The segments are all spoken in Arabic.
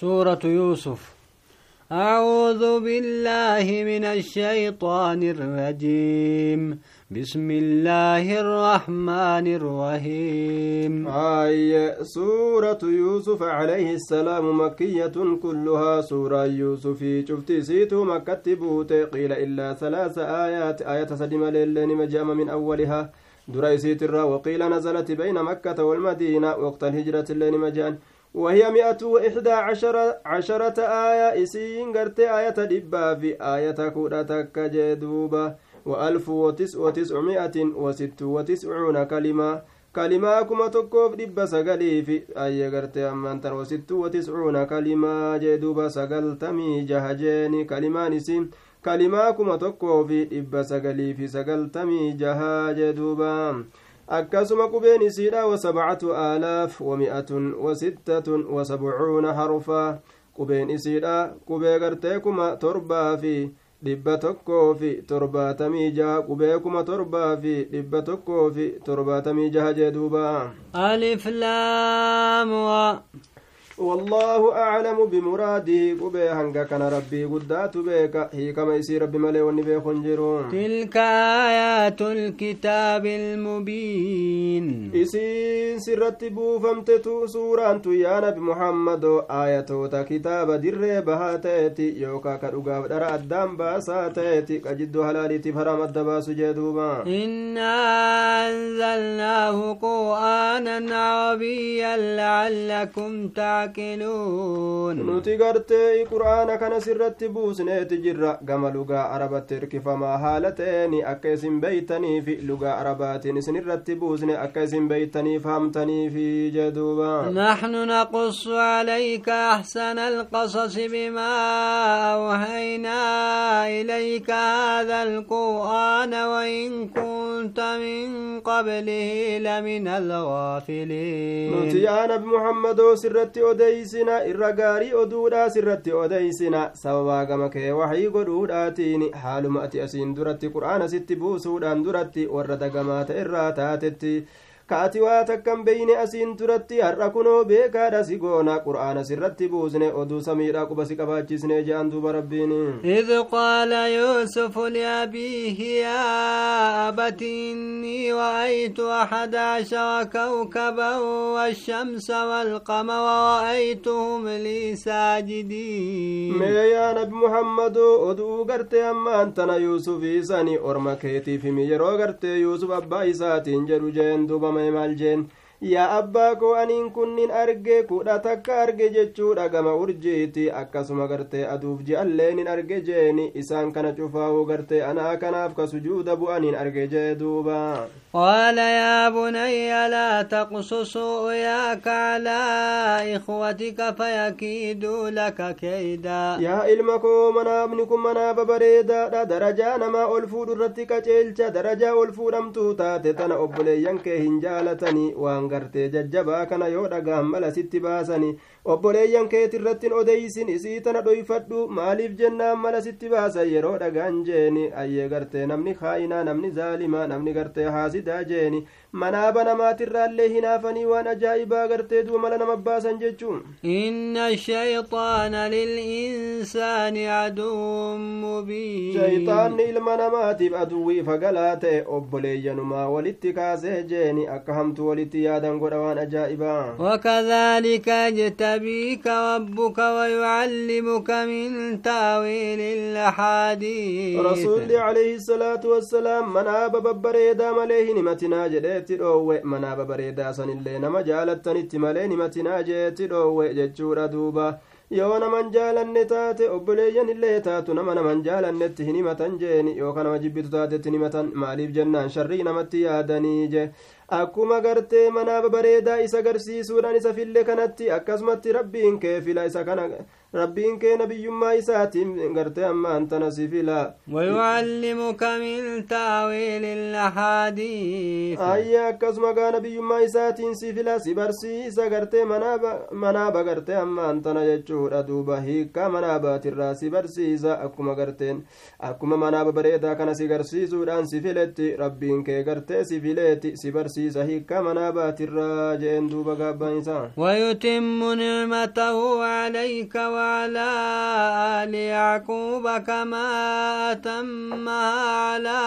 سورة يوسف. أعوذ بالله من الشيطان الرجيم. بسم الله الرحمن الرحيم. آية سورة يوسف عليه السلام مكية كلها. سورة يوسف شفت سيتو مكة بوت قيل إلا ثلاث آيات. آية سدم ليلين مجام من أولها. دريسيت الرا وقيل نزلت بين مكة والمدينة. وقت الهجرة اللين مجان وهي مئة وإحدى عشرة, عشرة آية إسين قرت آية دبا في آية كودتك جدوبة وألف وتسع وتسعمائة وست وتسعون كلمة. كلمة كما تكوف دب سقلي في آية قرت أمان وست وتسعون كلمة جدوبة سقلتمي جهجين كلمان اسم كلمة كما تكوف دب سقلي في سقلتمي جهاج دوبا akkasuma qubeen isiidha wasabcatu aalaaf wami'atun wasittatun wasabcuuna harfa qubeen isiidha qubee gartee kuma torbaa fi dhibba tokkoo fi torbaatamii jaha qubee kuma torbaa fi dhibba tokkoo fi torbaatamii jaha jee duuba alif laam والله أعلم بمراده قبي هنگا كان ربي. قدات بيك هي كما يسي ربي ملي ونبي خنجرون. تلك آيات الكتاب المبين. إسين سرت بوفمتتو سورة يا نبي محمد. آياتوتا كتاب در بهاتيتي. يوكا كدوغا در أدام باساتيتي. كجد هلاليتي فرام الدباس جدوبا إنا أنزلناه قرآنا عربيا لعلكم تعلمون لآكلون نتي قرتي قرآن كان سرت بوسنة تجرى قم لغا عربة ترك فما حالتين أكيسن بيتني في لغا عربات سنرت بوسنة أكيسن بيتني فهمتني في جدوبا نحن نقص عليك أحسن القصص بما أوهينا إليك هذا القرآن وإن كنت من قبله لمن الغافلين نتي يا نبي محمد odeysina irra gaarii oduudhaa sirratti odeysina sababaa gama kee waxii godhuudhaatiin haaluma ati asiin duratti qur'aana sitti buusuudhaan duratti warra dagamaa ta'e irraa taatetti kaati waa takkan beyne asiin turatti har'a kunoo beekaadha si goona qur'aana sirratti buusne oduu samiidha quba si qabaachisne je'an duuba rabbiin إذ قال يوسف لأبيه يا أبت إني رأيت أحد عشر كوكبا والشمس والقمر رأيتهم لي ساجدين mee yaa nabi muhammadu oduu gartee amma antana yuusufii sani orma keetiifimi yeroo gartee yuusuf abbaa isaatiin jedhu jeen duuba mee maal jeen yaa abbaa koo aniin kunnin arge kudha takka arge jechuudha gama urjiiti akkasuma gartee aduuf ji'alleen arge jeeni isaan kana cufaa'uu gartee anaa kanaaf ka sujuuda bu'aniin arge jee duuba قال يا بني لا تقصص رؤياك على إخوتك فيكيدوا لك كيدا yaa ilma koo manaabni kun manaaba bareedaadha darajaa namaa ol fuudhu irratti qaceelcha darajaa ol fuudhamtuu taate tana obboleeyyan kee hin jaalatanii waan gartee jajjabaa kana yoo dhagaan mala sitti baasanii obboleeyyan keet irrattiin odeysin isii tana dhoyfadhu. Maaliif jennaan mala sitti baasan yeroo dhagaan jeeni ayyee gartee namni kaa'inaa namni zaalimaa namni gartee haasidaa jeeni. Manaaba namaatirraallee hinaafanii waan ajaa'ibaa gartee duba mala nama baasan jechuu inna shayxaana lil'insaani aduun mubiin. Shayxaanni ilma namaatiif aduwwii fagalaa ta'e obboleeyyanumaa walitti kaasee jeeni. Akka hamtu walitti yaadan godha waan ajaa'ibaa. يجتبيك ربك ويعلمك من تاويل rasuulli alayhi salaatu wassalaam manaaba babbareedaa malee hin himatinaa jedheetti dhoowwe manaaba bareedaa sanillee nama jaalattanitti malee hin himatinaa jeetti dhoowwe jechuudha duuba yoo naman jaalanne taate obboleeyyan illee taatu nama naman jaalannetti hin himatan jeeni yookaan nama jibbitu taatetti hin himatan maaliif jennaan sharrii namatti yaadanii je akkuma gartee manaaba bareedaa isa garsiisuudhaan isa fille kanatti akkasumatti rabbiin kee fila isa kana rabbiin keena biyyummaa isaatiin gartee amma antana si fila wayuallimuka min taawiili lahaadiis ayya akkasuma gaana biyyummaa isaatiin si fila si barsiisa gartee manaaba gartee amma antana jechuudha duuba. Hiikkaa manaabatirraa si barsiisa akkuma garteen akkuma manaaba bareedaa kana si garsiisuudhaan si filetti rabbiin kee gartee si fileeti si barsiisa. Hiikkaa manaabatirraa jeen duuba gaabbaan isaa. Wayutimmu nicmatahu alayka وعلى آل يعقوب كما أتمها على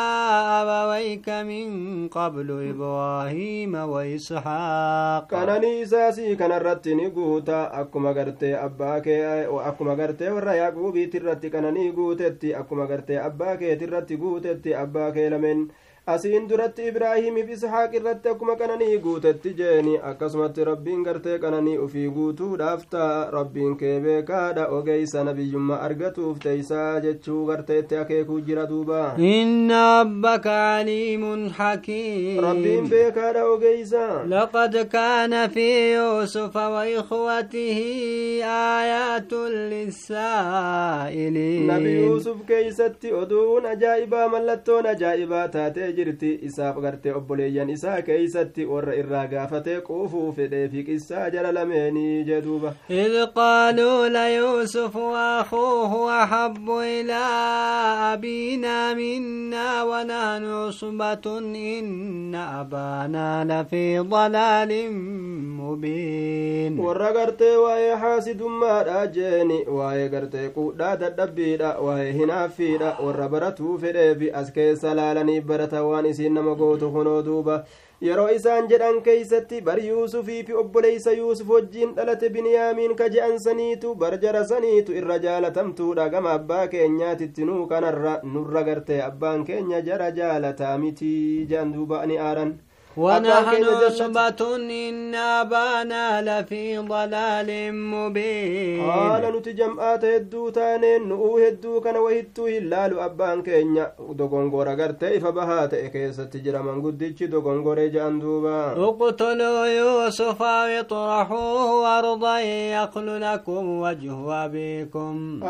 أبويك من قبل إبراهيم وإسحاق isaasii kanarratti ni guuta akkuma gartee abbaa kee akkuma gartee warra yaaquubiitirratti kananii guutetti akkuma gartee abbaa keetirratti guutetti abbaa kee lameen asiin duratti ibraahimiif ishaaq irratti akkuma qananii guutetti jeeni akkasumatti rabbiin gartee qananii ufii guutuudhaaf ta'a rabbiin kee beekaadha ogeeysa nabiyyummaa argatuuf teeysaa jechuu garteetti akeekuu jira duuba inna rabbaka aliimun hakiim rabbiin beekaadha ogeeysa لقد كان في يوسف وإخوته آيات للسائلين nabi yuusuf keeysatti oduun ajaa'ibaa mallattoon ajaa'ibaa taatee jirti isaaf gartee obboleeyyan isaa keeysatti warra irraa gaafatee quufuu fedhee fi qissaa jala lameenii jeduuba إذ قالوا ليوسف وأخوه أحب إلى أبينا منا ونحن عصبة إن أبانا لفي ضلال مبين warra gartee waa'ee haasidummaadha jeeni waa'ee gartee quudhaa dadhabbiidha waa'ee hinaaffiidha warra baratuu fedheefi as keessa laalanii barata waan isiin nama gootu kunoo duuba yeroo isaan jedhan keeysatti bar yuusufii fi obboleeysa yuusuf wajjiin dhalate biniyaamiin ka je'ansaniitu bar jarasaniitu irra jaalatamtuudha gama abbaa keenyaatitti nuu kanarra nurra gartee abbaan keenya jara jaalataa mitii je'an duuba ni aaran ونحن عصبة إن أبانا لفي ضلال مبين jam'aata hedduu taaneen nu'uu hedduu kana wahittuu hin laalu abbaan keenya dogongora gartee ifa bahaa ta'e keessatti jira manguddichi dogongoree je'an duuba اقتلوا يوسف أو اطرحوه أرضا يخل لكم وجه أبيكم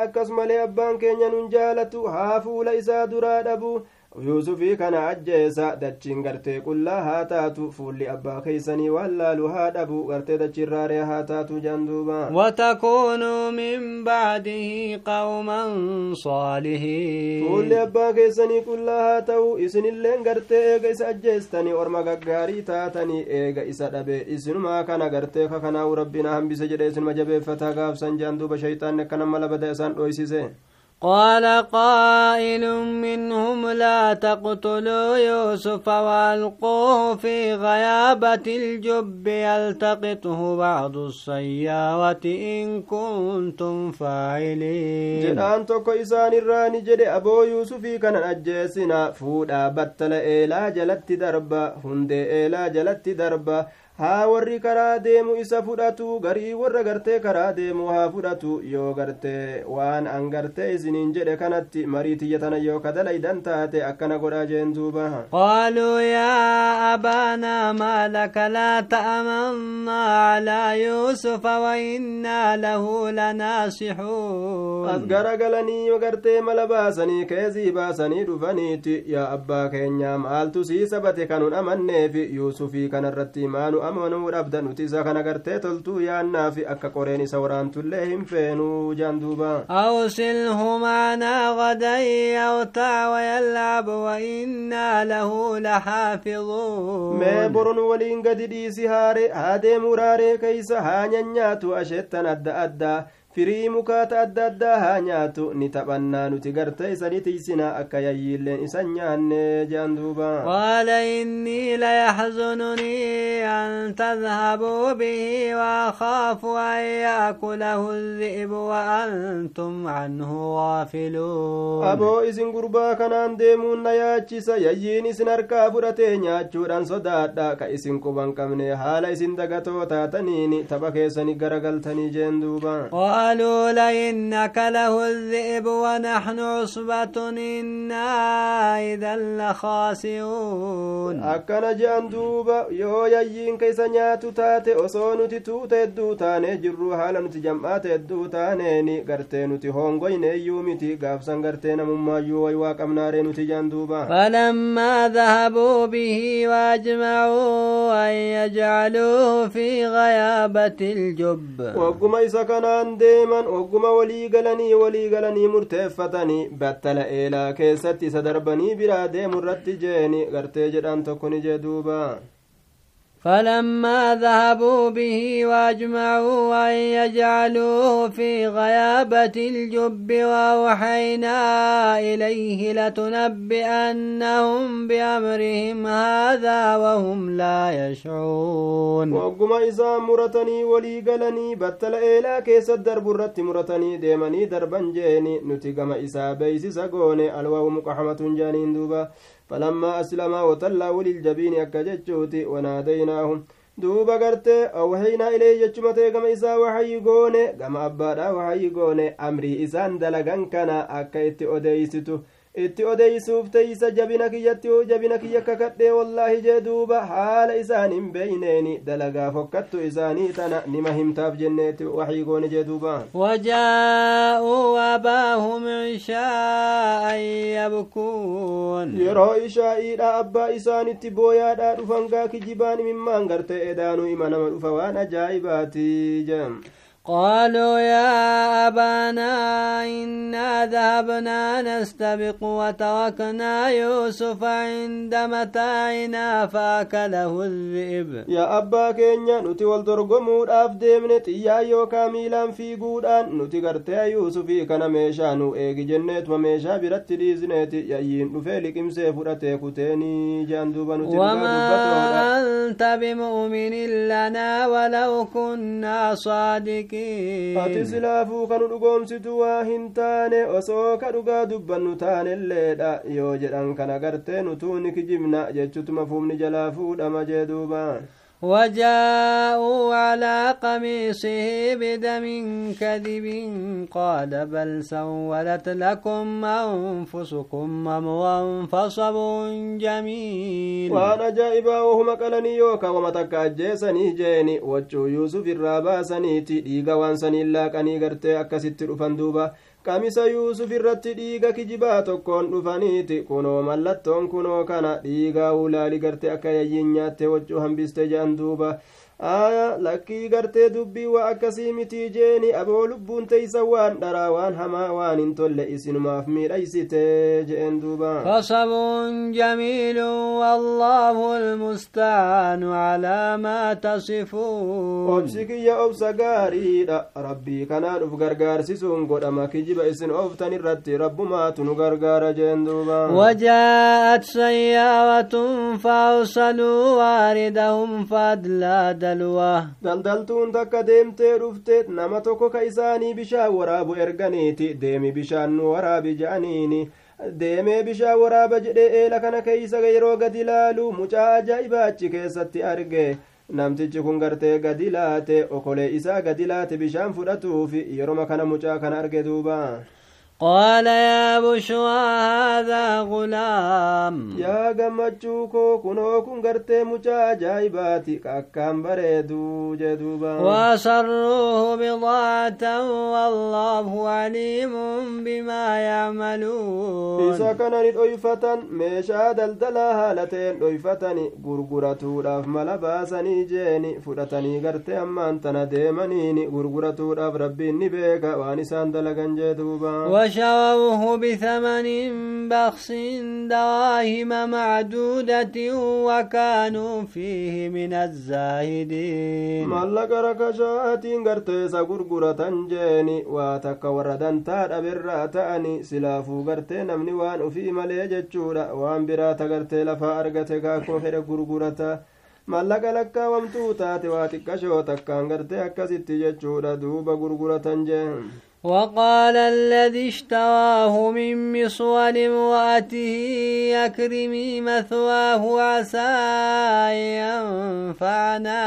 akkas malee abbaan keenya nun jaalatu haa fuula isaa duraa dhabu yuusufii kana ajjeesa dachiin gartee qullaa haa taatu. Fuulli abbaa keeysanii waan laalu haa dhabu. Gartee dachiirraaree haa taatu janduuba watakuunuu min bacdihi qawman saalihiin. Fuulli abbaa keeysanii qullaa haa ta'u. Isinilleen gartee eega isa ajjeestanii orma gaggaarii taatanii eega isa dhabe. Isinumaa kana gartee kakanaawu rabbina hambise jedhe isinuma jabeeffataa gaafsan janduuba shayxaanni akkanamma labada isaan dhoysise. قال قائل منهم لا تقتلوا يوسف وألقوه في غيابة الجب يلتقطه بعض السيارة إن كنتم فاعلين. جنان توك إسان الران جري أبو يوسف كان اجاسنا فودا بطل إلى جلت دربا هند إلى جلت دربا haa warri karaa deemu isa fudhatu garii warra gartee karaa deemu haa fudhatu yoo gartee waan an gartee isiniin jedhe kanatti marii tiyyatana yoo kadalaydan taate akkana godhaa jeen duuba. Qaaluu yaa abaanaa maalaka laa ta'amannaa alaa yuusufa wainnaa lahu lanaasixuun. As garagalanii yo gartee mala baasanii keezii baasanii dhufaniiti. Yaa abbaa keenya maaltu sii sabate kanun amanneefi yuusufii kanarratti maanu amanuu dhabda nuti isa kana gartee toltuu yaannaafi akka qoreen isa waraantullee hin feenuu jaan duuba أرسله معنا غدا يرتع ويلعب وإنا له لحافظون mee boron waliin gadi dhiisi haare haa deemuu raaree keeysa haa nyanyaatu asheettan adda addaa firii mukaata adda addaa haa nyaatu ni taphannaa nuti gartee isani tiisinaa akka yayyiilleen isan nyaanne jean duuba قال إني ليحزنني أن تذهبوا به وأخاف أن يأكله الذئب وأنتم عنه غافلون aboo isin gurbaa kanaan deemuun na yaachisa yayyiin isin harkaa fudhatee nyaachuudhaan sodaadha ka isin quban qabne haala isin dagatoo taataniin tapha keessani garagaltanii jeen duuba قالوا لإنك له الذئب ونحن عصبة إنا إذا لخاسرون أكنا جان يو يجين كيسا نياتو تاتي أصو نتتو تدو تاني جرو حالا نتجمع ني غرتي نتهون غي نيو متي غافسا غرتي نمو يو ويواك أمناري نتجان فلما ذهبوا به واجمعوا أن يجعلوه في غيابة الجب. وقم إيسا كان deeman wagguma walii galanii walii galanii murteeffatanii battala eelaa keessatti isa darbanii biraa deemu irratti jeeni gartee jedhaan tokko ni jee duuba فلما ذهبوا به وأجمعوا أن يجعلوه في غيابة الجب وأوحينا إليه لتنبئنهم بأمرهم هذا وهم لا يشعرون. وقم إذا مرتني ولي قلني بطل إيلا كيس الدرب الرت مرتني ديمني دربا جيني. نتقم إسا بيس سقوني. الواو مقحمة جانين دوبا. فلما أسلما وتلا ولي الجبين أكجتشوتي وناديناهم awwahaynaa ilee jechuma ta'e gama isaa waxayyi goone gama abbaadha waxayyi goone amrii isaan dalagan kana akka itti odeeysitu itti odeeysuuf teeysa jabina kiyyatti jabina kiyya kakadhee wallaahi jee duuba haala isaan hin beeyneeni dalagaa fokkattu isaanii tana nima himtaaf jenneetti waxii goone jee duuba وجاءوا أباهم عشاء يبكون yeroo ishaa'iidha abbaa isaanitti booyaadha dhufangaa kijibaan imimmaan gartee edaanuu ima nama dhufa waan ajaa'ibaati jedham قالوا يا أبانا إنا ذهبنا نستبق وتركنا يوسف عند متاعنا فأكله الذئب. يا أبا كينيا نتي أفديمن تيا يوكا ميلان في قودان. نتي قرتي يوسفي كان ميشا نو إيجي جنت وميشا برت ليزنيتي يأيين نفيلك إمسي فرأتي كتيني جاندوبا نتي وما أنت بمؤمن لنا ولو كنا صادقين. ati silaafuu kanu dhugoomsitu waa hin taane osoo ka dhugaa dubbannu taanelleedha yoo jedhan kana gartee nutuu ni kijibna jechutuma fuumni jalaa fuudhama jee duubaa وجاءوا على قميصه بدم كذب قال بل سولت لكم أنفسكم أمرا فصبر جميل. وأنا جائبا وهم قلني يوكا ومتك أجيسني جيني وجو يوسف الراباسني تيغا وانسني لاكني غرتي أكست رفندوبا qamisa yuusuf irratti dhiiga kijibaa tokkoon dhufaniiti kunoo mallattoon kunoo kana dhiigaa ulaali garte akka yayyiin nyaatte waccuu hambiste jedhan duuba aya lakkii gartee dubbii waa akkasii mitii jeeni aboo lubbuun teeysa waan dharaa waan hamaa waan hin tolle isinumaaf miidhaysite jeen duuba فصبر جميل والله المستعان على ما تصفون obsi kiyya obsa gaariidha rabbii kanaan uf gargaarsisuun godhama kijiba isin oftan irratti rabbumaatu nu gargaara jeen duuba وجاءت سيارة فأرسلوا واردهم فأدلى دلوه daldaltuun takka deemtee dhufte nama tokko ka isaanii bishaan waraabu erganiiti deemi bishaan nu waraabi je'aniini deemee bishaan waraaba jedhee eela kana keeysa yeroo gadi laalu mucaa ajaa'ibaa achi keessatti arge namtichi kun gartee gadi laate okolee isaa gadi laate bishaan fudhatuufi yeroma kana mucaa kana arge duuba قال يا بشوى هذا غلام. يا جمتشوكو كنو كن غرتي مجا جايباتي كاكام بريدو جدوبا. وسروه بضاعة والله عليم بما يعملون. إسكن نرئفة مشا دلدلا هالتين رئفتني غرغرتو راف ملباسني جيني فرتني غرتي أمان تنا ديمنيني غرغرتو راف ربيني بيكا واني ساندلا جدوبا وشروه بثمن بخس دراهم معدودة وكانوا فيه من الزاهدين. مالك ركشات غرتيسا غرغرة جاني واتك وردا تار أبرا تأني سلافو غرتي نمني وان في مليجة جورا وان برات غرتي لفا أرغتك كوفر غرغرة مالك لك وامتو تاتي واتك شوتك كان أكسي تيجة جورا دوبا غرغرة جاني وقال الذي اشتراه من مصول امرأته أكرمي مثواه عسى ينفعنا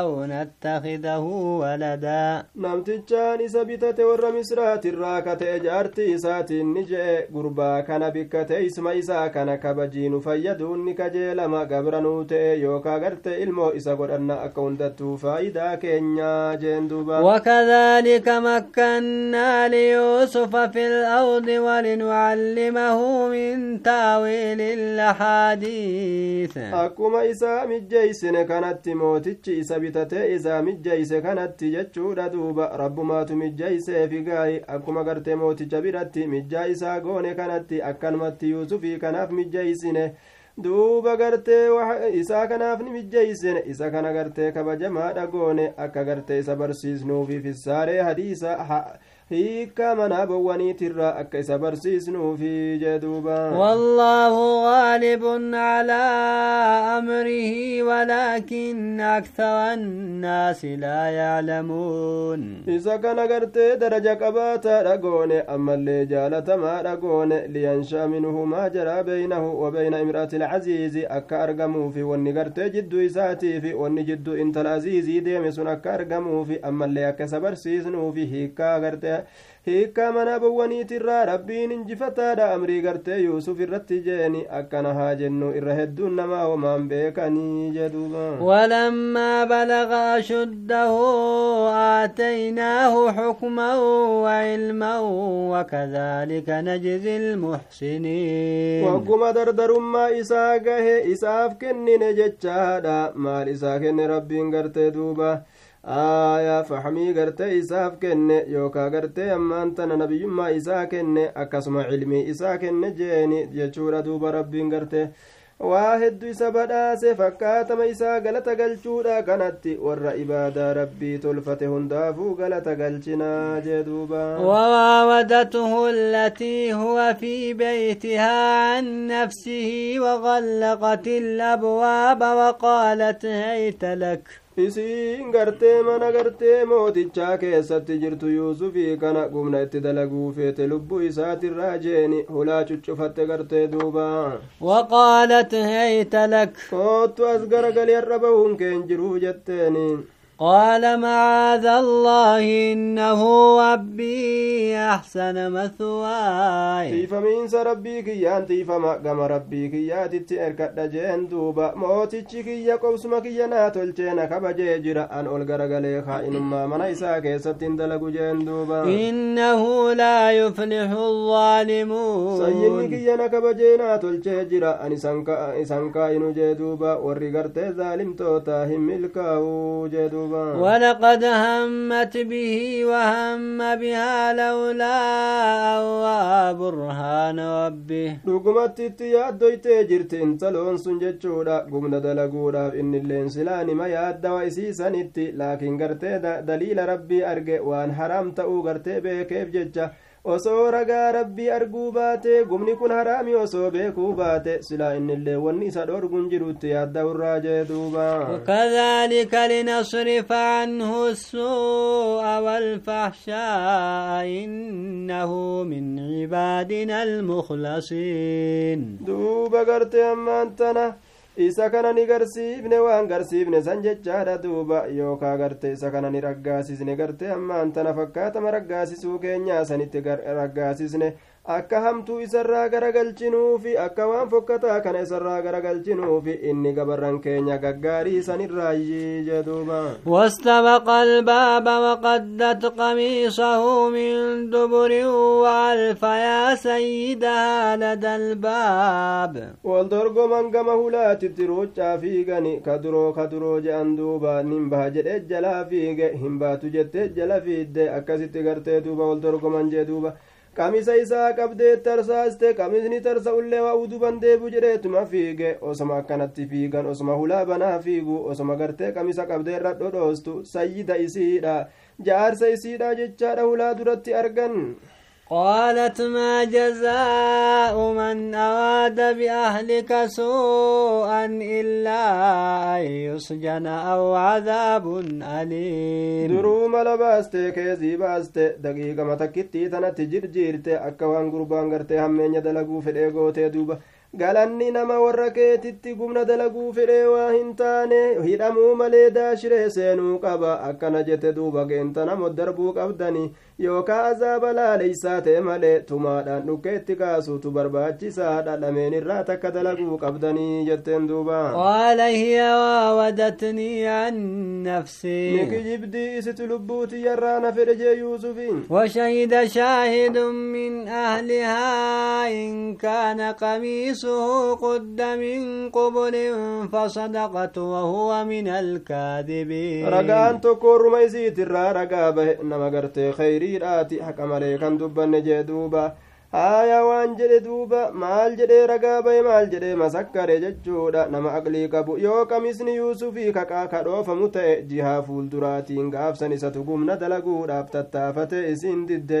أو نتخذه ولدا. نمتي جان سبيتة ور مصرات الراكة أجارتي سات النجاء قربا كان بكة اسم إسا كان كبجين فيدون كجيل ما قبرنوت يوكا غرت إلمو إسا قرأنا أكون دتو فايدا كينيا جندوبا. وكذلك مكن مكنا ليوسف في الأرض ولنعلمه من تاويل الأحاديث akkuma isaa mijjeeysine kanatti mootichi isa bitate isaa mijjeeyse kanatti jechuudha duuba rabbumaatu mijjeeyseefi gaayi akkuma gartee mooticha biratti mijjaa isaa goone kanatti akkanumatti yuusufii kanaaf mijjeeysine duuba gartee isaa kanaaf ni mijjeeysine isa kana gartee kabajamaadha goone akka gartee isa barsiisnuufi fissaaree hadiisa hiikkaa manaa bowwaniitirra akka isa barsiisnuufi jee duuba wallaahu gaalibun calaa amrihi walaakin akthara annaasi laa yaclamuun isa kana gartee daraja qabaataadha goone ammallee jaalatamaadha goone liyansha'a minhu maa jaraa beynahu wa beyna imra'ati ilcaziizi akka argamuufi wanni gartee jidduu isaatiifi wanni jidduu intala aziizii deeme sun akka argamuufi ammallee akka isa barsiisnuufi hiikkaa gartee hiikkaa mana bowwaniitirraa rabbiin injifataadha. Amrii gartee yuusuf irratti jeeni akkana haa jennu irra hedduun namaa homaan beekanii jedhuba walammaa balaga ashuddahu aataynaahu xukman wailman wakadhalika najzi lmuxsiniin wagguma dardarummaa isaa gahe isaaf kennine jechaadha maal isaa kenne rabbiin gartee duuba? آية فحمي قرت إساف كن يوكا قرت أما أنت نبي يما إساف كن أكسم علمي إساف كن جيني يجور دوبا ربي قرت واحد دو سبدا سفكات ما إسا غلطة غلچودا كانت ور إبادة ربي تلفته هندافو غلطة غلچنا جدوبا وواودته التي هو في بيتها عن نفسه وغلقت الأبواب وقالت هيت لك. Isiin gartee mana gartee mootichaa keessatti jirtu yuusufii kana gumna itti dalaguu feete lubbuu isaatirraa jeeni hulaa cuccufatte gartee duuba وقالت هيت لك koottu as garagalii har'a bahuun keen jiruu jetteeni قال معاذ الله إنه ربي أحسن مثواي. تيفا من سربيك يا تيفا ما قام ربيك يا تتيرك دجين دوبا موتيك يا قوس يا ناتل جينا كبجيجر أن ألقرق ليخا إنما من إساك يسبتين دلقو جين دوبا إنه لا يفلح الظالمون. سيينيك يا نكبجينا تل جيجر أن إسانك إنو جي دوبا ورقرت ظالم توتا هم ملكاو جي دوبا ولقد همت به وهم بها لولا أن رأى برهان ربه dhugumatti itti yaaddoytee jirti intaloon sun jechuudha gumna dalaguudhaaf innilleen silaa nima yaaddawa isiisanitti laakiin gartee da- daliila rabbii arge waan haraam ta'uu gartee beekeef jecha osoo ragaa rabbii arguu baate gumni kun haraami osoo beekuu baate silaa innillee wanni isa dhorgun jirutti yaadda'urraa jee duuba وكذلك لنصرف عنه السوء والفحشاء إنه من عبادنا المخلصين duuba gartee ammaan tana isa kana ni garsiifne waan garsiifne san jechaadha duuba yookaa garte isa kana ni raggaasisne garte ammaan tana fakkaatama raggaasisuu keenyaa sanitti raggaasisne akka hamtuu isarraa garagalchinuufi akka waan fokkataa kana isarraa garagalchinuufi inni gabarran keenya gaggaarii sanirraayyii jedhuuba wastabaqa albaaba waqaddat qamiisahu min duburin waalfa sayyidaa lada wal dorgoman gama hulaatitti ruuccaa fiigani kaduroo kaduroo je'an duuba nin baha jedhee jalaa fiige hin baatu jettee jala fiidde akkasitti gartee duuba wal dorgoman jee duuba qamisa isaa qabdee tarsaaste qamisni tarsa ullee waa uduban deebu jedheetuma fiige osoma akkanatti fiigan osoma hulaa banaa fiigu osoma gartee qamisa qabdee irra dhodhoostu sayyida isiidha jaarsa isiidha jechaadha hulaa duratti argan قالت ما جزاء من أراد بأهلك سوءا إلا أن يسجن أو عذاب أليم. درو ملا باسته كيزي باسته. دقيقة ما تكتي تنا تجر جيرته. أكا وان قربان غرته همين يدلقو في الإيغوته دوبا galanni nama warra keetitti gumna dalaguu fedhee waa hin taane hidhamuu malee daashiree seenuu qaba akkana jette duuba geenta namo darbuu qabdani yookaa azaaba laaleysaa ta'e malee tumaadhaan dhukkeetti kaasuutu barbaachisaadha lameen irraa takka dalaguu qabdanii jetteen duuba qaala hiya waawadatnii an nafsii niki jibdii isitu lubbuutiyyarraa na fedhe jee yuusufiin وشهد شاهد من أهلها إن كان قميص قميصه قد من قبل فصدقت وهو من الكاذبين رقان تكور رميزيت الرا رقا به نما قرتي خيري راتي حق مليكا دبن جدوبا haaya waan jedhe duuba maal jedhee ragaa baye maal jedhee masakkare jechuudha nama aqlii qabu yoo qamisni yuusufii kaqaa kadhoofamu ta'e jihaa fuulduraatiin gaafsan isa tugumna dalaguudhaaf tattaafate isin didde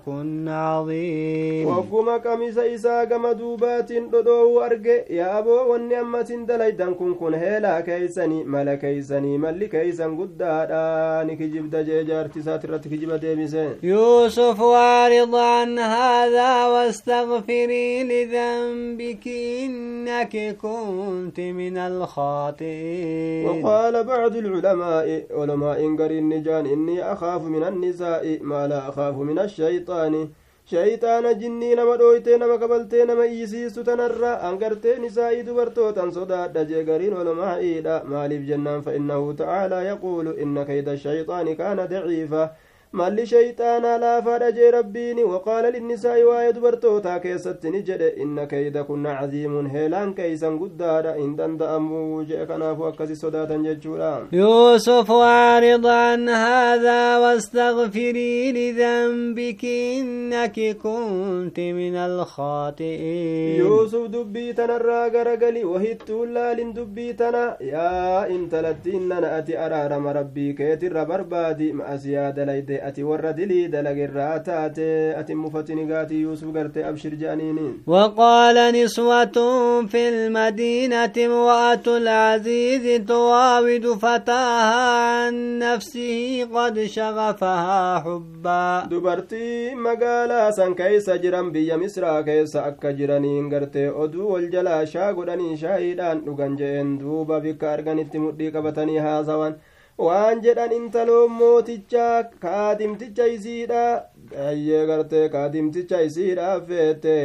كن عظيم. وكما قميص إساء قم دوبات ردوه يا أبو والنعمة دليدا كن كن هلا كيسني مل كيسني مل كيسن قدادا. نكجب دجاج ارتسات رتكجب ديمسين يوسف وارض عن هذا واستغفري لذنبك إنك كنت من الخاطئين. وقال بعض العلماء علماء قرين نجان إني أخاف من النساء ما لا أخاف من الشيطان. Shayxaana jinnii nama dhooytee nama kabaltee nama iyyisiistu tanarra angartee nisaa'ii dubartootan sodaadha jee gariin olomaa'iidha maaliif jennaan fa innahu ta'aalaa yaquulu inna kayda shayxaani kaana daciifa malli shayxaanaa laafaadha jee rabbiini waqaala linnisaa'i waa'ee dubartootaa keessatti ni jedhe inna kayda kunna caziimun heelaan keeysan guddaadha hin danda'amuu jee kanaafu akkasi sodaatan jechuudha يوسف أعرض عن هذا واستغفري لذنبك إنك كنت من الخاطئين يوسف دبي تنرى غرغلي وهيتو لالين دبي تنا يا انت لتين أتي أرارم ربي كيتر بربادي ما أسياد ليدي وقال نسوة في المدينة امرأة العزيز تراود فتاها عن نفسه قد شغفها حبا دبرتي مقالا سن كيس جرم بي مصر كيس أكا جرنين قرت أدو الجلاشا قدني شهيدان نقنجين دوبا بكارغن التمدي قبتني هذا waan jedhan intaloon mootichaa kaadimticha isiidha ayyee gartee kaadimticha isiidha feete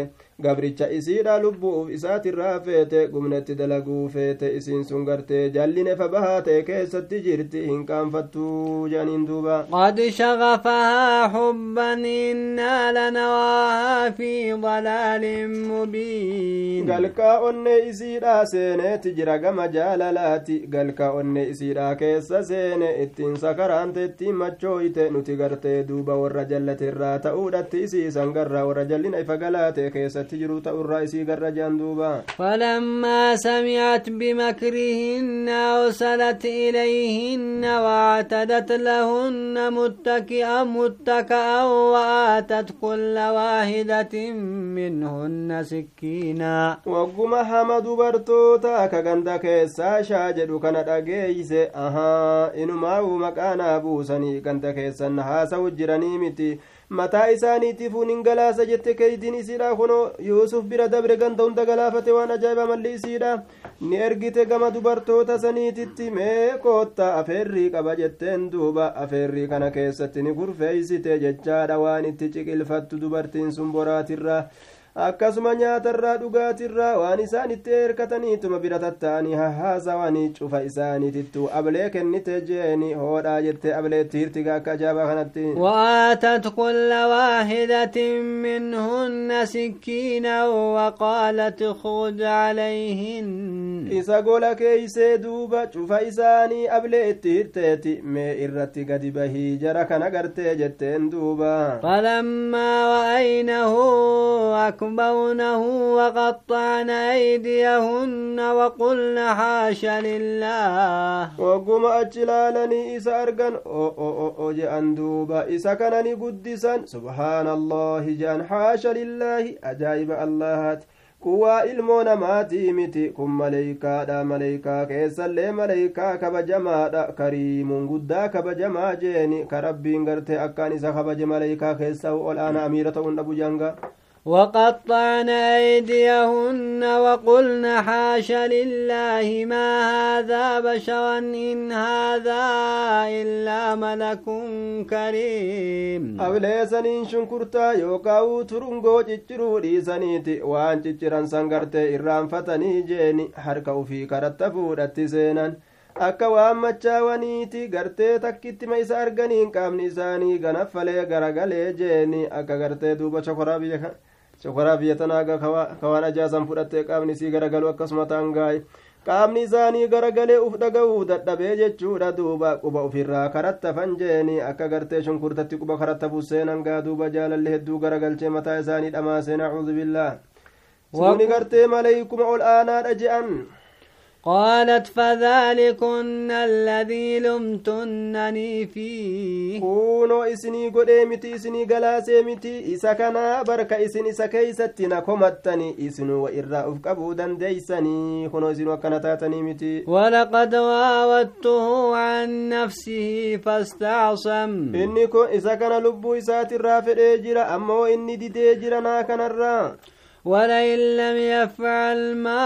gabricha isiidha lubbuuf isaatirraa feete gumnetti dalaguu feete isiin sun gartee jallinefa bahaa ta'e keessatti jirti hin qaanfattuu jedhaniin duuba قد شغفها حبا إنا لنراها في ضلال مبين galkaa onnee isiidha seeneeti jira gama jaalalaati galkaa onnee isiidha keessa seene ittiin sakaraante ittiin machooyte nuti gartee duuba warra jallate irraa ta'uudhatti isiisan garraa warra jallina ifa galaate keessatti jiru ta'urraa isii garra jean duuba فلما سمعت بمكرهن أرسلت إليهن واعتدت لهن متكئا متكئا وآتت كل واحدة منهن سكينا wagguma hama dubartoota ka ganda keessaa shaa jedhu kana dhageeyse ahaa inumaawu maqaanaa buusanii ganda keessan haasa'u jiranii miti mataa isaaniitiifuun hin galaasa jette keeytiin isiidha kuno yuusuf bira dabre ganda hunda galaafate waan ajaa'iba malli isiidha ni ergite gama dubartoota saniititti mee kootta afeerrii qaba jetteen duuba afeerrii kana keessatti ni kurfeeysite jechaadha waan itti ciqilfattu dubartiin sun boraatirra akkasuma nyaatarraa dhugaatirraa waan isaan itti eerkataniituma bira tatta'anii hahaasawanii cufa isaaniitittu ablee kennite jeeni hoodhaa jette ableetti hirtiga akka ajaabaa kanatti وآتت كل واحدة منهن سكينا وقالت خذ عليهن isa gola keeysee duuba cufa isaanii ablee itti hirteeti mee irratti gadi bahii jara kana gartee jetteen duuba فلما رأينه أكبرنه وقطعن أيديهن وقلن حاش لله o o je'an duuba isa kanani guddisan subhaanallahi je'an haasha lillaahi ajaa'iba allahaati kuwaa ilmoo namaatii miti kun maleeykaadha maleeykaa keessallee maleeykaa kabajamaadha kariimuun guddaa kabajamaa jeeni ka rabbiin gartee akkaan isa kabaje maleeykaa keessa ol aana amiira ta'uun dhabu janga وقطعن أيديهن وقلن حاش لله ما هذا بشرا إن هذا إلا ملك كريم ableesaniin shunkurtaa yookaa'uu turungoo cicciruu dhiisaniiti waan cicciran sangartee irraanfatanii jeeni harka ufii karatta fuudhatti seenan akka waan machaawaniiti gartee takkittima isa arganiin qaamni isaanii ganaffalee garagalee jeeni akka gartee duuba chokoraa biyya shokoraa biyya tanaaga kawaan ajaasan fudhattee qaamni isii garagalu akkasuma taangaay qaamni isaanii garagalee uf dhaga'uu dadhabee jechuudha. Duuba quba ufirraa karattafan jeeni. Akka gartee shunkurtatti quba karattafuuf seenan gaa duuba jaalalli hedduu garagalchee mataa isaanii dhamaasee nacuudu billaa suni gartee maleeykuma ol aanaadha je'an قالت فذلكن الذي لمتنني فيه. كونو إسني قدي متي إسني غلاسي متي. اسكنا بركة إسني سكيستي نكمتني إسنو وإرى أفقبو دن ديسني. كونو إسنو كنتاتني متي. ولقد واوته عن نفسه فاستعصم. إني كو اسكنا لبو إساتي رافر اجرا أمو إني دي اجرا ناكنا ولئن لم يفعل ما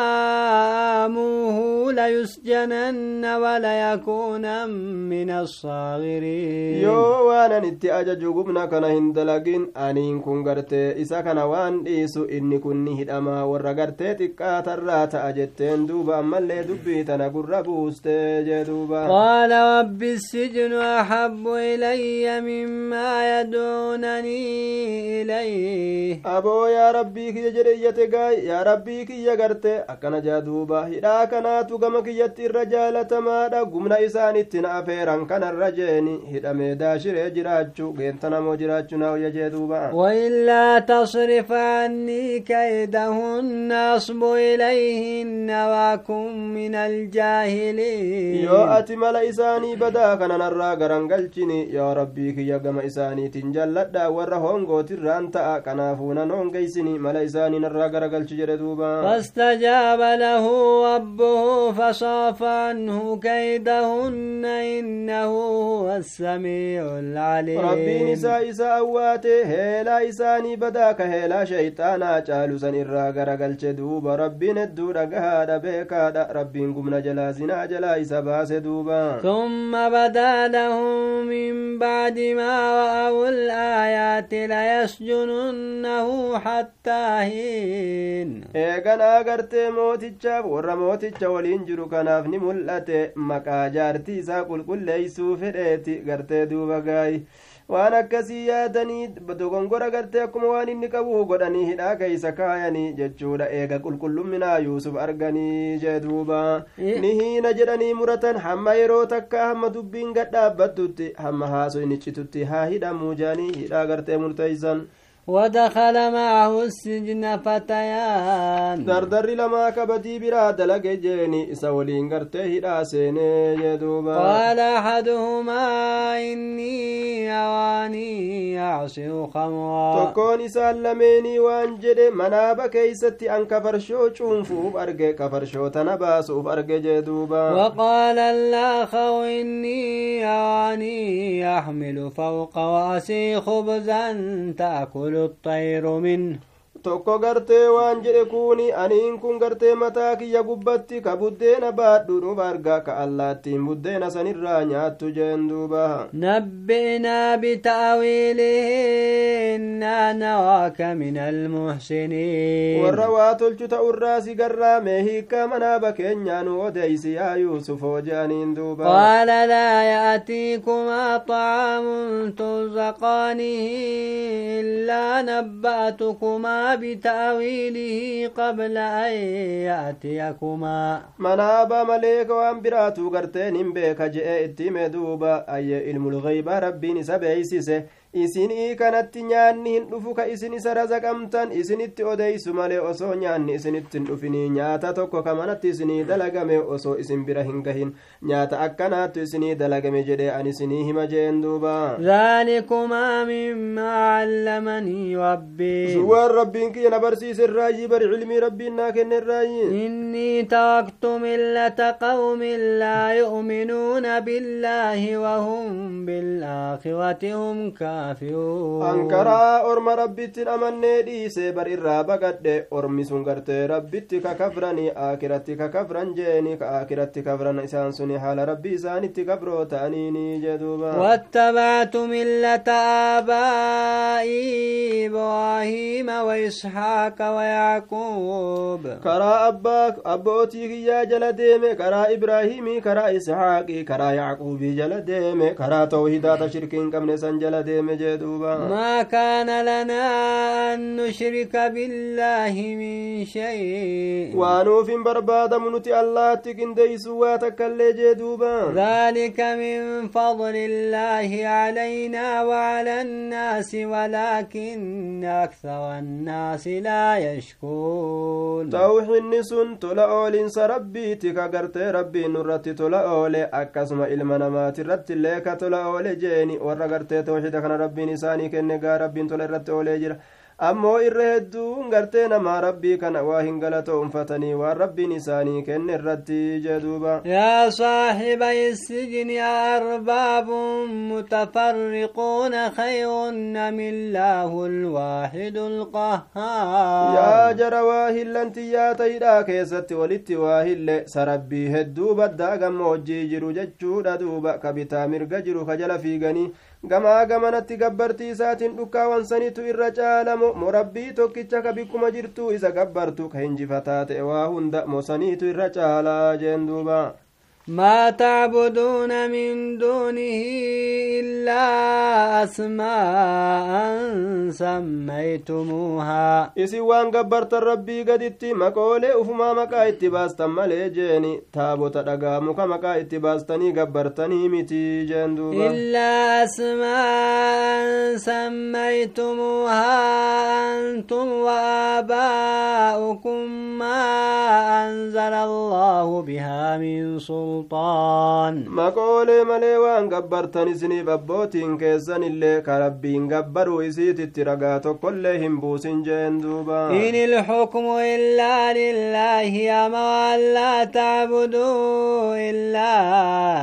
آموه ليسجنن وليكون من الصاغرين. يو وأنا نتي أجاجو قمنا كان هندلقين أني إن كن قرت كان وان إيسو إني كن نهد أما ورقرت تكات الرات أجتين دوبا أما اللي دبيت أنا قربوست جدوبا قال ربي السجن أحب إلي مما يدعونني إليه أبو يا ربي كي jedhe iyyate gaay yaa rabbii kiyya garte akkana jaa duuba hidhaa kanaatu gama kiyyatti irra jaalatamaadha gumna isaanitti na afeeran kanarra jeeni hidhamee daashiree jiraachuu geentanamoo jiraachuu naa uyya jee duuba وإلا تصرف عني كيدهن أصب إليهن وأكن من الجاهلين yoo ati mala isaanii badaa kananarraa garangalchini yaa rabbii kiyya gama isaaniitiin jalladha warra hongootirraan ta'a kanaafuu nan hongeysini mala isaanii سامين الرجل قال تجردوبا فاستجاب له ربه فصاف عنه كيدهن إنه هو السميع العليم. ربي نساء إساء أواتي هلا إساني بداك هلا شيطانا چالو سن الرجل قال تجدوبا ربي ندور قهاد بيكاد ربي نقمنا جلازنا جلائس باس دوبا. ثم بدا لهم من بعد ما رأوا الآيات ليسجننه حتى هي eeganaa gartee mootichaaf warra mooticha waliin jiru kanaaf ni mul'ate. Maqaa jaartii isaa qulqulleeysuu fedheeti gartee duuba gaayi. Waan akkasii yaadanii dogongora gartee akkuma waan inni qabu godhanii hidhaa keeysa kaayanii jechuudha. Eega qulqullumminaa yuusuf arganii jee duuba. Ni hiina jedhanii muratan hamma yeroo takka hamma dubbiin gadhaabbattutti hamma haaso inni citutti haa hidhamuu jaanii hidhaa gartee murteeysan ودخل معه السجن فتيان. دردر لما كبدي برا دلق سولين قرته راسيني يدوبا. قال أحدهما إني أواني أعصي خمرا. تكوني سلميني وانجدي منا بكيستي أن كفر شو شنفو بارك كفر شو تنباسو بارك جدوبا. وقال الآخر إني أواني أحمل فوق واسي خبزا تأكل الطير منه. Tokko gartee waan jedhe kuuni aniin kun gartee mataa kiyya gubbatti ka buddeena baadhu dhuf arga ka allaattiin buddeena sanirraa nyaattu jeen duuba نبئنا بتأويله إنا نراك من المحسنين warra waa tolchu ta'urraa si garraame hiikkaa manaaba keenyaa nu odeysi yaa yuusufoo je'aniin duuba قال لا يأتيكما طعام ترزقانه إلا نبأتكما بتأويله قبل أن يأتيكما. منابا مليك وامبراتو غرتين بيك جئ إتيم أي علم الغيب ربي نسبعي سيسي rabbiin isinii kanatti nyaanni hin dhufu ka isin isa razaqamtan isinitti odeysu malee osoo nyaanni isinitti hin dhufinii nyaata tokko ka manatti isinii dalagame osoo isin bira hin gahin nyaata akkanaattu isinii dalagame jedhe an isinii hima jeen duuba ذلكما مما علمني ربي waan rabbiin kiyya na barsiise irraayyi bari cilmii rabbiin naa kenne irraayyi إني تركت ملة قوم لا يؤمنون بالله وهم بالآخرة هم كافرون ankaraa orma rabbittin amannee dhiise bar irraa baqadhe ormi sun gartee rabbitti ka kafrani aakiratti ka kafran jeeni ka aakiratti kafran isaan suni haala rabbi isaanitti kafroo ta'aniini jeduuba واتبعت ملة آبائي إبراهيم وإسحاق ويعقوب karaa abbaa abbootii kiyyaa jala deeme karaa ibraahimii karaa ishaaqii karaa yacquubii jala deeme karaa tawhidaata shirkii hin qabne san jala deeme ما كان لنا أن نشرك بالله من شيء. وانو في برباد منتي الله تكن ديسواتك اللي جدوبا. ذلك من فضل الله علينا وعلى الناس ولكن أكثر الناس لا يشكون توحي النسون تلا أولين سربي تكا قرتي ربي نرت تلا أولي أكاسما إلمنا ما ترت اللي كتلا أولي جيني ورقرتي توحيدك نرت rabbiin isaanii kenne gaa rabbiin tola irratti oolee jira ammoo irra hedduun gartee namaa rabbii kana waa hin galatoonfatanii waan rabbiin isaanii kenne irratti jeduuba يا صاحبي السجن أرباب متفرقون خير أم الله الواحد القهار yaa jara waa hillantiyyaa ta'idhaa keessatti walitti waa hille sarabbii hedduu baddaa gammoojjii jiru jechuudha duuba ka bitaa mirga jiru ka jala fiiganii gamaa gamanatti gabbartii isaatiin dhukkaawansanitu irra caalamu morabbii tokkicha ka bikkuma jirtuu isa gabbartu ka hinjifataa ta'e waa hunda mosaniitu irra caalaa jeen duuba ما تعبدون من دونه إلا أسماء سميتموها. إسي وان قبرت ربي قد مقولي أفما مكا اتباستن مالي جيني. تابو تدقامك مكا اتباستني قبرتني متي جين إلا أسماء سميتموها أنتم وآباؤكم ما أنزل الله بها من صور malee waan gabbartan isiniif abbootiin keessan illee ka rabbiin gabbaruu isiititti ragaa tokkollee hin buusin jeen duuba إن الحكم إلا لله أمر ألا تعبدوا إلا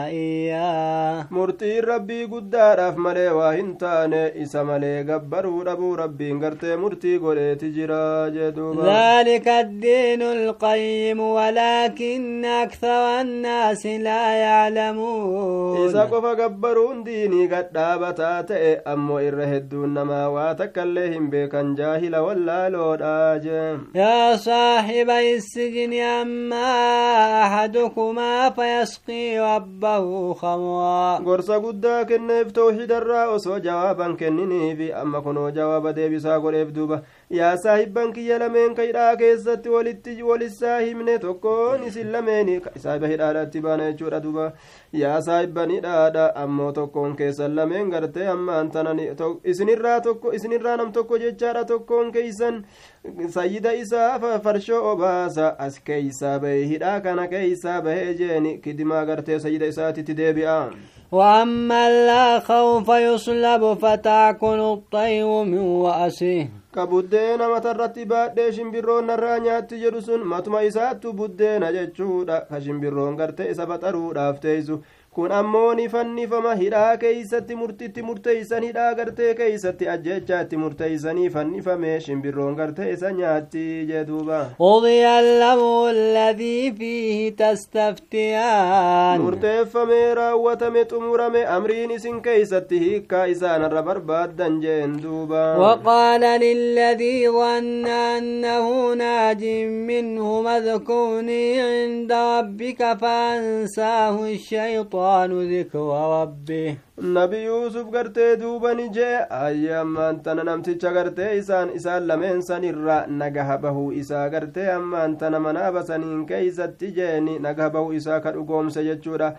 إياه guddaadhaaf malee waa hin taane isa malee gabbaruu dhabuu rabbiin gartee murtii godheeti jira jee duuba ذلك الدين القيم ولكن أكثر الناس لا يعلمون gabbaruun diinii gadhaabataa ta'e ammoo irra hedduun namaa waa takkaillee hin beekan jaahila wallaaloodha jee يا صاحبي السجن أما أحدكما فيسقي ربه خمرا gorsa guddaa kenneef tawxiidarraa osoo jawaaban kenniniifi amma kunoo jawaaba deebisaa godheef duuba yaa saahibban kiyya lameen ka hidhaa keessatti walitti walissaa himne tokkoon isin lameeni saahiba hidhaadhaatti baana jechuudha duuba yaa saahibban hidhaadha ammoo tokkoon keessan lameen gartee ammaan tanan isinirraa nam tokko jechaadha tokkoon keeysan sayyida isaa farshoo obaasa as keeysaa bahe hidhaa kana keeysaa bahee jeeni kidimaa gartee sayyida isaatitti deebi'a وأما الآخر فيصلب فتأكل الطير من رأسه matarratti baadhee shimbirroon narraa nyaatti jedhu sun matuma isaattu buddeena jechuudha ka shimbirroon gartee isa baxaruudhaaf teeysu kun ammoo ni fannifama hidhaa keeysatti murtitti murteeysan hidhaa gartee keeysatti ajjechaatti murteeysanii fannifame shimbirroon gartee isa nyaatti jee duuba قضي الأمر الذي فيه تستفتيان murteeffamee raawwatame xumurame amriin isin keeysatti hiikkaa isaanarra barbaaddan jeen duuba وقال للذي ظن أنه ناج منه اذكرني عند ربك فأنساه qabaanu zikraa rabbee nabi yuusuf gartee duubani jee ayya ammaan tana namticha gartee isaan isaan lameen sanirra nagaha bahuu isaa gartee ammaan tana manaa basaniin keeysatti jeeni nagaha bahuu isaa ka dhugoomse jechuudha.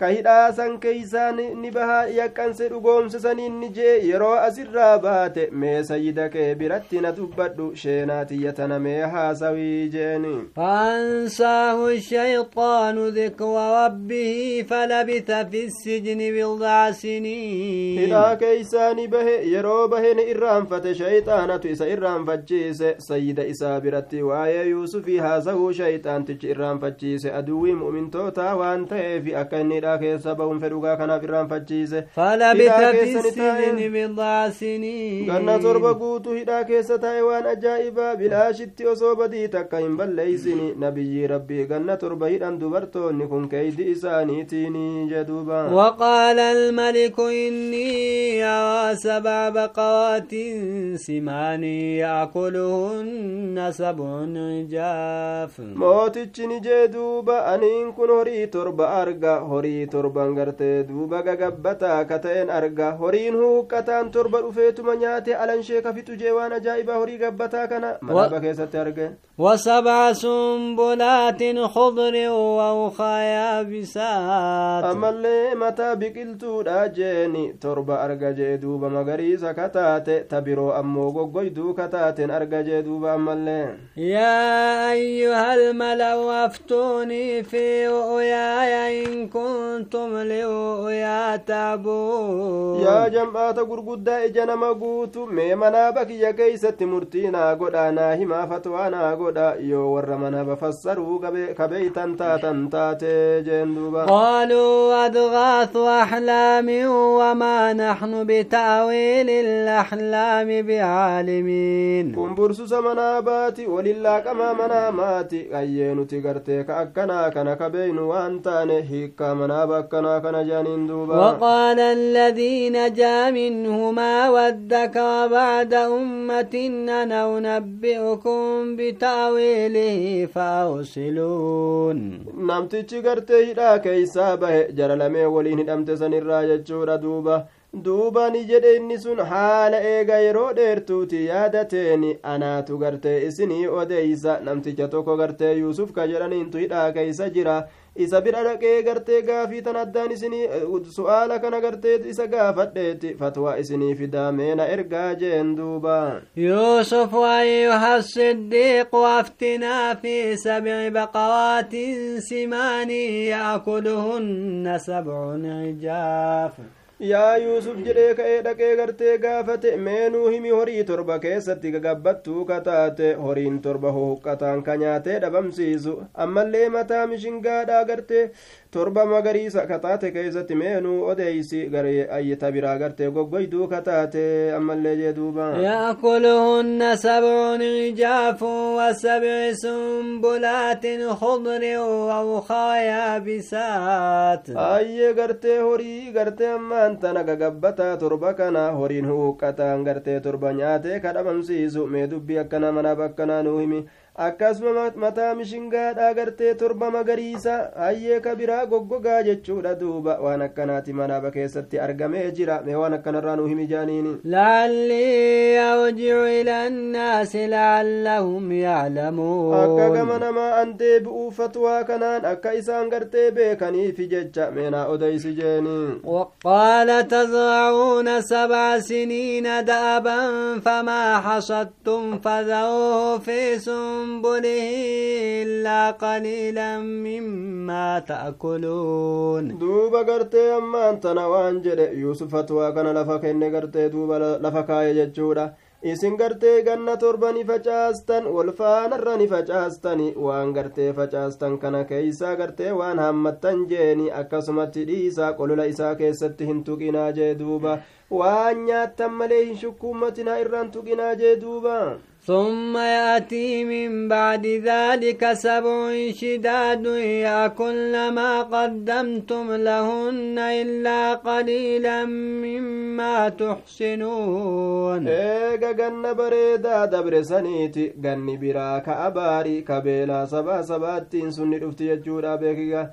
Ka hidhaa san keeysaa ni bahaa yaqqanse dhugoomse saniin ni jee yeroo asirraa baate mee sayyida kee biratti na dubbadhu sheenaa tiyyatana mee haasawii jeeni فأنساه الشيطان ذكر ربه فلبث في السجن بضع سنين hidhaa keeysaa ni bahe yeroo bahe ni irraanfate shayxaanatu isa irraanfachiise sayyida isaa biratti waa'ee yuusufii haasawuu shayxaantichi irraanfachiise aduwwii mu'mintootaa waan ta'eefi akka inni hidhaa keessa ba'uun fedhugaa kanaaf irraanfachiise فلبث hidhaa في keessa ni taa'e السجن بضع سنين ganna torba guutuu hidhaa keessa taa'e waan ajaa'ibaa bilaashitti osoo badii takka hin balleeysini nabiyyii rabbii ganna torba hidhan dubartoonni kun keeydi isaaniitiini jeduuba وقال الملك إني أرى سبع بقرات سمان يأكلهن سبع عجاف ni jee duuba aniin kun horii torba arga horii torban gartee duuba gagabbataa ka arga horiin huuqqataan torba dhufeetuma nyaate alanshee ka fixu jee waan ajaa'ibaa horii gabbataa kana manaaba keessatti arge وسبع سنبلات خضر وأخرى يابسات mataa biqiltuudha jeeni torba arga jee duuba magariisa kataate ta biroo ammoo goggoyduu kataaten arga jee duuba ammallee يا أيها الملأ أفتوني في رؤياي إن كنتم لرؤيا تعبون manaaba kiyya keeysatti murtii naa godha naa himaa fatwaa naa godha yoo warra manaaba fassaruu kabeeytan taatan taate jeen duuba قالوا أضغاث أحلام وما نحن بتأويل الأحلام بعالمين bursusa manaabaati walillaaqamaa manaamaati qayyee nuti gartee ka akkanaa kana kabeeynu waan taane hiikkaa manaaba akkanaa kana jaaniin duuba وقال الذي نجا منهما وادكر بعد أمة أنا أنبئكم بتأويله فأرسلون namtichi gartee hidhaa keeysaa bahe jara lamee waliin hidhamte sanirraa jechuudha duuba duuba ni jedhe inni sun haala eega yeroo dheertuuti yaadateeni anaatu gartee isinii odeeysa namticha tokko gartee yuusuf ka jedhaniintu hidhaa keeysa jira isa bira dhaqee gartee gaafii tan addaan isinii eh, su'aala kana gartee isa gaafadheeti fatwaa isinii fidaameena ergaa jeen duuba. Yuusuf wayyuha siddiiqu aftinaa fi sabci baqawaatin simaanii ya'kuluhunna sabcun ijaaf. Yaa yuusuf jedhee ka'ee dhaqee gartee gaafate meenuu himi horii torba keessatti gagabbattuu kataate horiin torba huqqataan ka nyaatee dhabamsiisu ammallee mataa mishingaadhaa gartee torba magariisa kataate keessatti meenuu odeeysi garee ayyita biraa gartee goggoyduu kataate ammallee jee duuba يأكلهن سبع عجاف وسبع سنبلات خضر وأخرى يابسات ayyee gartee horii gartee ammaan tana gagabbataa torba kana horiin huuqqataan gartee torba nyaatee kadhabamsiisu mee dubbii akkana manaaf akkanaa nuu himi akkasuma mataa mishingaadhaa gartee torba magariisa hayyee ka biraa goggogaa jechuudha duuba waan akkanaati manaaba keessatti argamee jira mee waan akkanarraa nuu himi jaaniini لعلي أرجع إلى الناس لعلهم يعلمون akka gama namaa an deebi'uu fatwaa kanaan akka isaan gartee beekaniifi jecha meenaa odeysi jeeni وقال تزرعون سبع سنين دأبا فما حصدتم فذروه في سنبله إلا قليلا مما تأكلون gartee ammaan tana waan jedhe yuusuf fatwaa kana lafa kenne gartee duuba lafa kaaye jechuudha isin gartee ganna torba ni facaastan wal faanarra ni facaastani waan gartee facaastan kana keeysaa gartee waan hammattan jeeni akkasumatti dhiisaa qolola isaa keessatti hin tuqinaa jee duuba waan nyaattan malee hin shukkuummatinaa irraan tuqinaa jee duuba ثم يأتي من بعد ذلك سبع شداد يأكلن ما قدمتم لهن إلا قليلا مما تحسنون. إيغا غن بريدا دبر سنيتي غني برا كأباري كبيلا سبا سباتين سني رفتي يجورا بيكيغا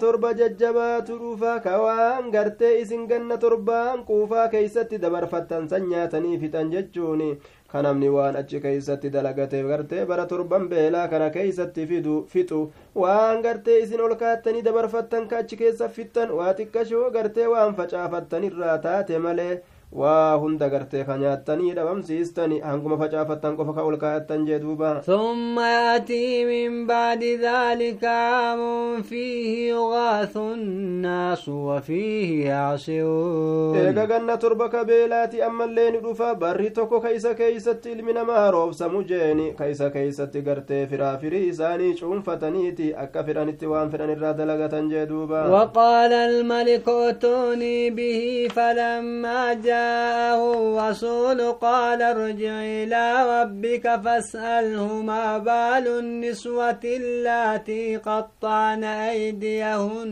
torba jajjabaatu dhufa ka waan gartee isin ganna torbaan quufaa keeysatti dabarfattan san nyaatanii fixan jechuun ka namni waan achi keeysatti dalagateef gartee bara torban beelaa kana keeysatti fixu waan gartee isin ol kaattanii dabarfattan ka achi keessa fixxan waa xiqqashoo gartee waan facaafattan irraa taate malee waa hunda gartee ka nyaattanii dhabamsiistani hanguma facaafattan qofa ka ol kaa'attan jee duuba ثم يأتي من بعد ذلك عام فيه يغاث الناس وفيه يعصرون eega ganna torba ka beelaati ammallee ni dhufa barri tokko ka isa keeysatti ilmi namaa roobsamu jeeni ka isa keeysatti gartee firaafirii isaanii cuunfataniiti akka fedhanitti waan fedhan irraa dalagatan jee duuba وقال الملك ائتوني به فلما جاء جاءه الرسول قال ارجع إلى ربك فاسأله ما بال النسوة اللاتي قطعن أيديهن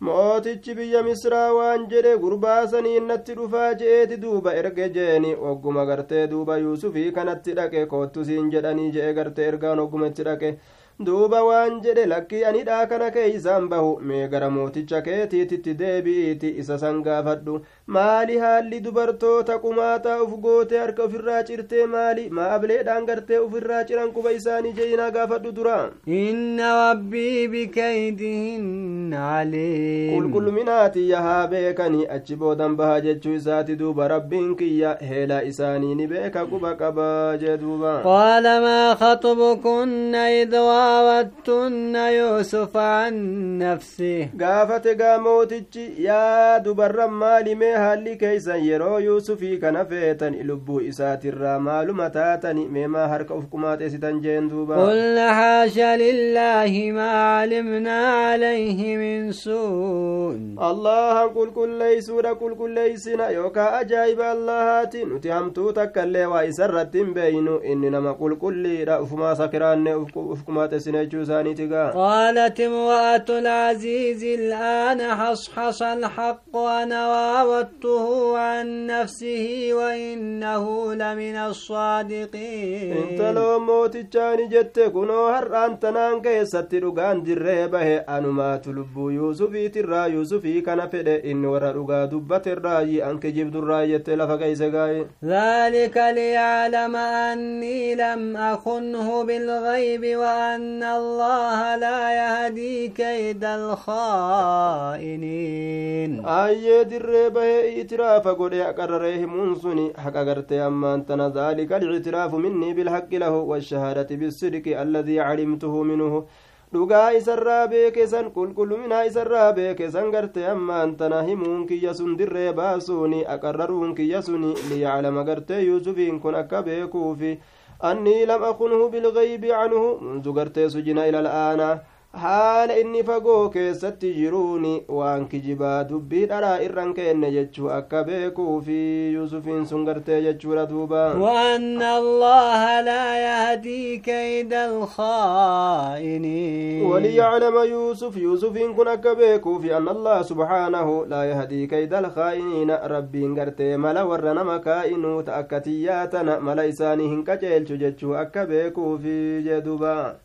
mootichi biyya misraa waan jedhe gurbaa sanii innatti dhufaa je'eeti duuba erge jeeni ogguma gartee duuba yuusufii kanatti dhaqe koottu siin jedhanii je'e gartee ergaan ogguma itti dhaqe duuba waan jedhe lakkii anidhaa kana keeysaan bahu mee gara mooticha keetiititti deebi'iiti isa san gaafadhu. Maali haalli dubartoota qumaataa uf goote harka ufirraa cirtee maali? Maa ableedhaan gartee ufirraa ciran quba isaanii jeeyinaa gaafadhu dura? Inna rabbii bikaydihinna aliim qulqulluminaatiyya haa beekani achi boodan bahaa jechuu isaati duuba. Rabbiin kiyya heela isaanii ni beeka quba qabaa jee duuba. Qaala maa an nafsih gaafate gaa mootichi yaa dubarran maalimee haalli keeysan yeroo yuusufii kana feetan lubbuu isaatirraa maaluma taatani meemaa harka uf qumaaxeesitan jeen duuba قلنا حاشا لله ما علمنا عليه من سوء allahan qulqulleeysuudha qulqulleeysina yookaa ajaa'iba allahaati nuti hamtuu takkaillee waa isarratti hin beeynu inni nama qulqulliidha ufumaa sakiraanne uf قالت امرأة العزيز الآن حصحص الحق أنا وعودته عن نفسه وإنه لمن الصادقين. إنت لو موت جاني جت كنو هر أنت نان كي ستر أنو ما تلبو يوسفي ترى يوسفي كان فده إن ورى رغا دبت الرأي. أنك جيب در رأي تلفقه ذلك ليعلم أني لم أخنه بالغيب وأن الله لا يهدي كيد الخائنين bahee itiraafa godhe aqarraree himuun suni haqa gartee ammaan tana daalika alictiraafu minnii bilhaqqi lahu washahaadati bisidqi alladii calimtuhu minhu dhugaa isarraa beeke san qulqulluminaa isarraa beeke san gartee ammaan tana himuun kiyya sun dirree baasuuni aqarraruun kiyya suni liyaclama gartee yuusufiin kun akka beekuufi annii lam akunhu bilgaybi canhu mundu gartee sujina ila al'aana haala inni fagoo keessatti jiruuni waan kijibaa dubbii dharaa irran keenne jechuu akka beekuufi yuusufiin sun gartee jechuudha duuba. وأن الله لا يهدي كيد الخائنين. وليعلم يوسف يوسف إن كن أكبيكوفي أن الله سبحانه لا يهدي كيد الخائنين. ربي غرتي ملا ورنا مكائنو تأكتياتنا ملا إساني هنكجيل ججو أكبيكوفي جدوبا